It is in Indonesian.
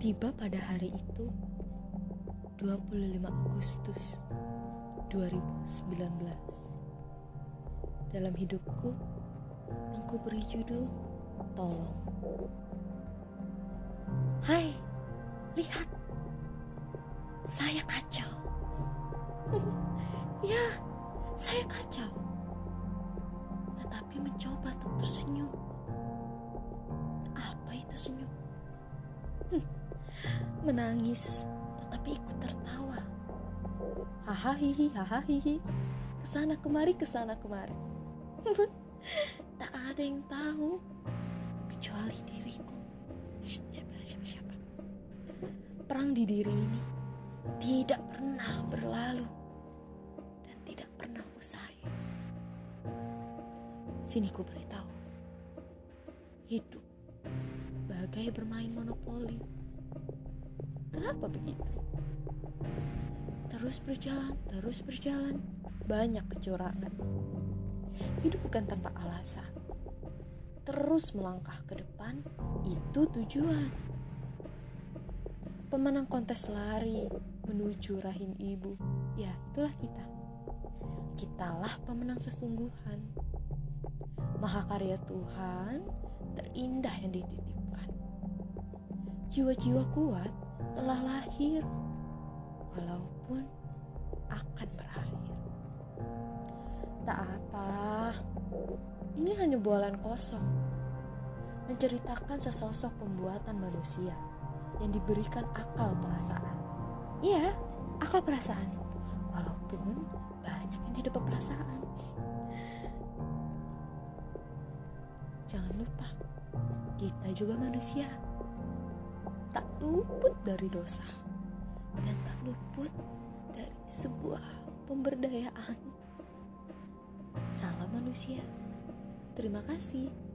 Tiba pada hari itu 25 Agustus 2019 Dalam hidupku yang ku beri judul Tolong. Hai, lihat. Saya kacau. Ya, saya kacau. Tetapi mencoba untuk tersenyum. Apa itu senyum? Menangis, tetapi ikut tertawa. Hahaha, hahaha, ke sana kemari, ke sana kemari. tak ada yang tahu kecuali diriku. Siapa siapa siapa. Perang di diri ini tidak pernah berlalu dan tidak pernah usai. Sini ku beritahu, hidup bagai bermain monopoli Kenapa begitu? Terus berjalan, terus berjalan, banyak kecurangan. Hidup bukan tanpa alasan. Terus melangkah ke depan, itu tujuan. Pemenang kontes lari menuju rahim ibu, ya itulah kita. Kitalah pemenang sesungguhan. Mahakarya Tuhan terindah yang dititipkan. Jiwa-jiwa kuat telah lahir, walaupun akan berakhir. Tak apa, ini hanya bualan kosong, menceritakan sesosok pembuatan manusia yang diberikan akal perasaan. Iya, akal perasaan, walaupun banyak yang tidak berperasaan. Jangan lupa, kita juga manusia tak luput dari dosa dan tak luput dari sebuah pemberdayaan. Salam manusia. Terima kasih.